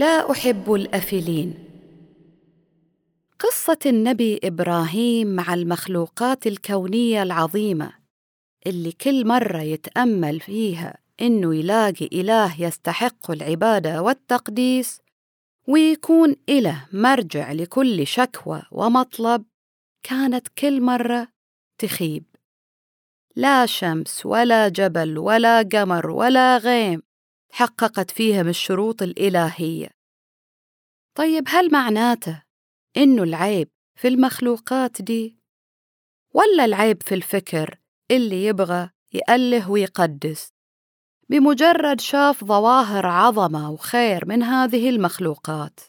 لا أحب الأفلين. قصة النبي إبراهيم مع المخلوقات الكونية العظيمة اللي كل مرة يتأمل فيها إنه يلاقي إله يستحق العبادة والتقديس ويكون إله مرجع لكل شكوى ومطلب كانت كل مرة تخيب. لا شمس ولا جبل ولا قمر ولا غيم حققت فيهم الشروط الإلهية. طيب هل معناته إنه العيب في المخلوقات دي؟ ولا العيب في الفكر اللي يبغى يأله ويقدس؟ بمجرد شاف ظواهر عظمة وخير من هذه المخلوقات.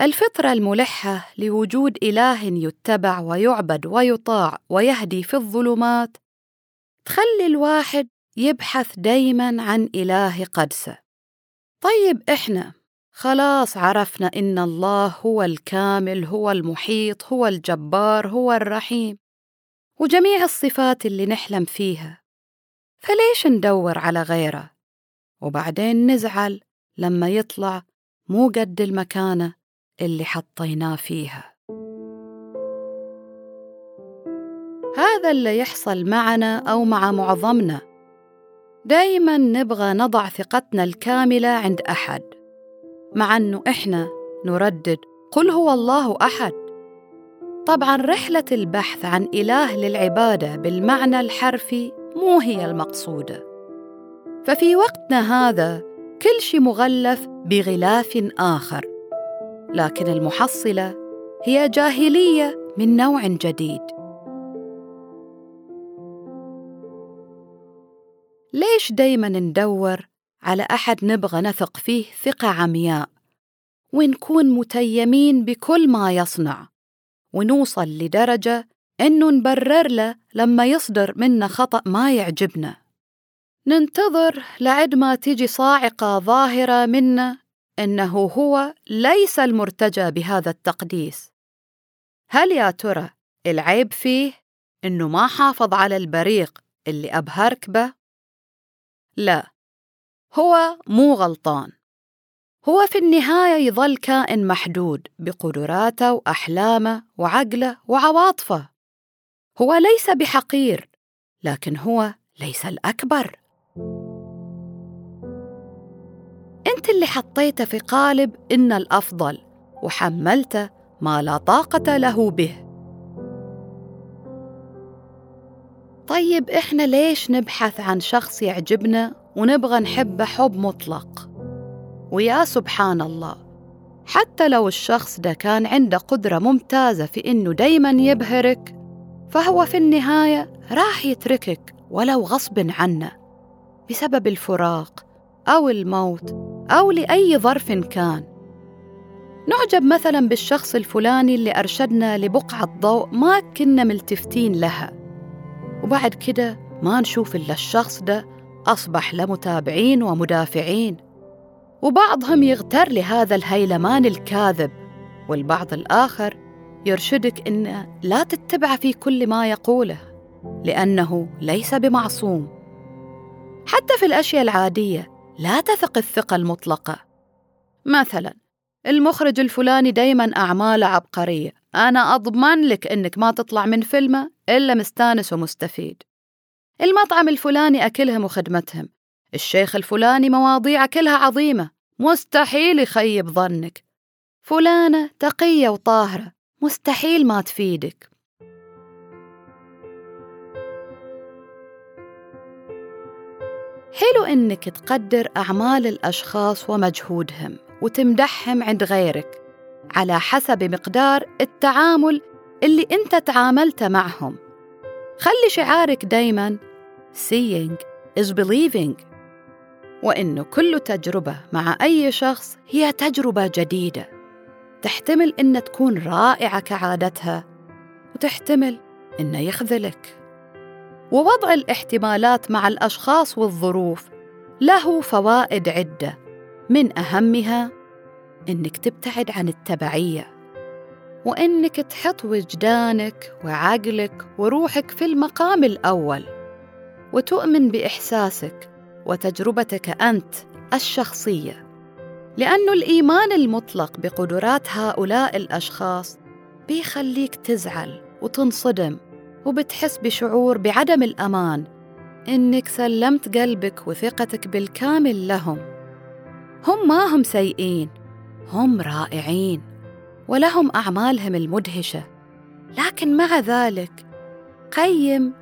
الفطرة الملحة لوجود إله يتبع ويعبد ويطاع ويهدي في الظلمات تخلي الواحد يبحث دايما عن إله قدسه. طيب إحنا خلاص عرفنا إن الله هو الكامل هو المحيط هو الجبار هو الرحيم وجميع الصفات اللي نحلم فيها. فليش ندور على غيره؟ وبعدين نزعل لما يطلع مو قد المكانة اللي حطيناه فيها. هذا اللي يحصل معنا أو مع معظمنا. دايما نبغى نضع ثقتنا الكاملة عند أحد. مع أنه إحنا نردد قل هو الله أحد. طبعا رحلة البحث عن إله للعبادة بالمعنى الحرفي مو هي المقصودة. ففي وقتنا هذا كل شيء مغلف بغلاف آخر لكن المحصلة هي جاهلية من نوع جديد. ليش دايما ندور على أحد نبغى نثق فيه ثقة عمياء. ونكون متيمين بكل ما يصنع. ونوصل لدرجة إنه نبرر له لما يصدر منا خطأ ما يعجبنا. ننتظر لعد ما تيجي صاعقة ظاهرة منا إنه هو ليس المرتجى بهذا التقديس. هل يا ترى العيب فيه إنه ما حافظ على البريق اللي أبهرك به؟ لا. هو مو غلطان. هو في النهاية يظل كائن محدود بقدراته وأحلامه وعقله وعواطفه. هو ليس بحقير لكن هو ليس الأكبر. أنت اللي حطيته في قالب إن الأفضل وحملته ما لا طاقة له به. طيب إحنا ليش نبحث عن شخص يعجبنا ونبغى نحبه حب مطلق. ويا سبحان الله حتى لو الشخص ده كان عنده قدرة ممتازة في إنه دايما يبهرك فهو في النهاية راح يتركك ولو غصب عنه بسبب الفراق أو الموت أو لأي ظرف كان. نعجب مثلا بالشخص الفلاني اللي أرشدنا لبقعة ضوء ما كنا ملتفتين لها. وبعد كده ما نشوف إلا الشخص ده أصبح له متابعين ومدافعين وبعضهم يغتر لهذا الهيلمان الكاذب والبعض الآخر يرشدك إن لا تتبع في كل ما يقوله لأنه ليس بمعصوم. حتى في الأشياء العادية لا تثق الثقة المطلقة. مثلا المخرج الفلاني دايما أعماله عبقرية أنا أضمن لك إنك ما تطلع من فيلمه إلا مستانس ومستفيد. المطعم الفلاني اكلهم وخدمتهم الشيخ الفلاني مواضيع كلها عظيمة. مستحيل يخيب ظنك. فلانة تقية وطاهرة. مستحيل ما تفيدك. حلو إنك تقدر أعمال الأشخاص ومجهودهم وتمدحهم عند غيرك على حسب مقدار التعامل اللي أنت تعاملت معهم. خلي شعارك دايماً seeing is believing. وإنه كل تجربة مع أي شخص هي تجربة جديدة. تحتمل إن تكون رائعة كعادتها وتحتمل إنه يخذلك. ووضع الاحتمالات مع الأشخاص والظروف له فوائد عدة. من أهمها إنك تبتعد عن التبعية وإنك تحط وجدانك وعقلك وروحك في المقام الأول. وتؤمن بإحساسك وتجربتك أنت الشخصية. لأن الإيمان المطلق بقدرات هؤلاء الأشخاص بيخليك تزعل وتنصدم وبتحس بشعور بعدم الأمان إنك سلمت قلبك وثقتك بالكامل لهم. هم ما هم سيئين هم رائعين ولهم أعمالهم المدهشة. لكن مع ذلك قيم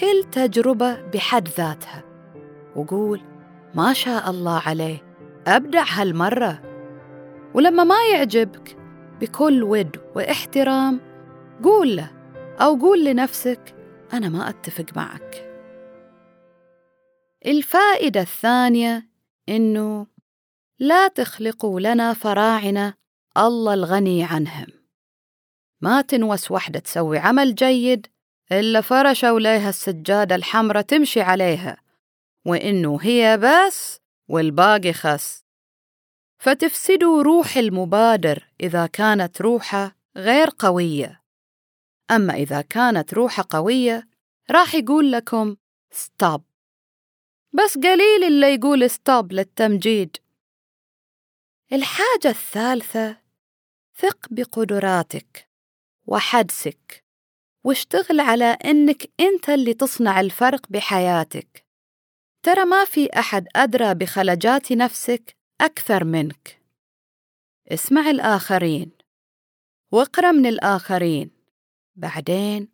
كل تجربة بحد ذاتها. وقول ما شاء الله عليه أبدع هالمرة. ولما ما يعجبك بكل ود واحترام قول له أو قول لنفسك أنا ما أتفق معك. الفائدة الثانية إنه لا تخلقوا لنا فراعنة الله الغني عنهم. ما تنوس وحدة تسوي عمل جيد إلا فرشوا ليها السجادة الحمرة تمشي عليها وإنه هي بس والباقي خس. فتفسدوا روح المبادر إذا كانت روحه غير قوية. أما إذا كانت روحه قوية راح يقول لكم stop بس قليل اللي يقول stop للتمجيد. الحاجة الثالثة ثق بقدراتك وحدسك. واشتغل على إنك أنت اللي تصنع الفرق بحياتك. ترى ما في أحد أدرى بخلجات نفسك أكثر منك. اسمع الآخرين. واقرأ من الآخرين. بعدين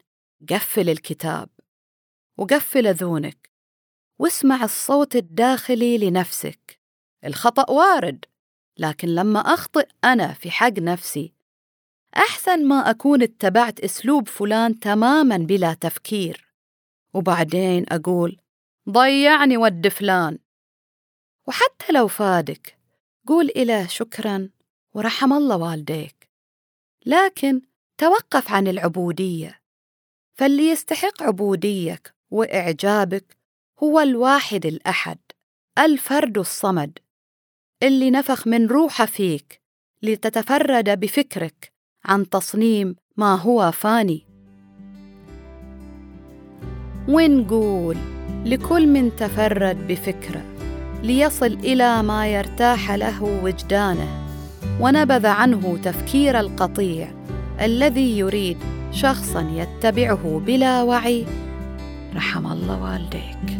قفل الكتاب. وقفل أذونك. واسمع الصوت الداخلي لنفسك. الخطأ وارد. لكن لما أخطئ أنا في حق نفسي أحسن ما أكون اتبعت أسلوب فلان تماماً بلا تفكير. وبعدين أقول ضيعني ود فلان. وحتى لو فادك قول إله شكراً ورحم الله والديك. لكن توقف عن العبودية. فاللي يستحق عبوديك وإعجابك هو الواحد الأحد الفرد الصمد اللي نفخ من روحه فيك لتتفرد بفكرك عن تصنيم ما هو فاني. ونقول لكل من تفرد بفكره ليصل إلى ما يرتاح له وجدانه ونبذ عنه تفكير القطيع الذي يريد شخصا يتبعه بلا وعي. رحم الله والديك.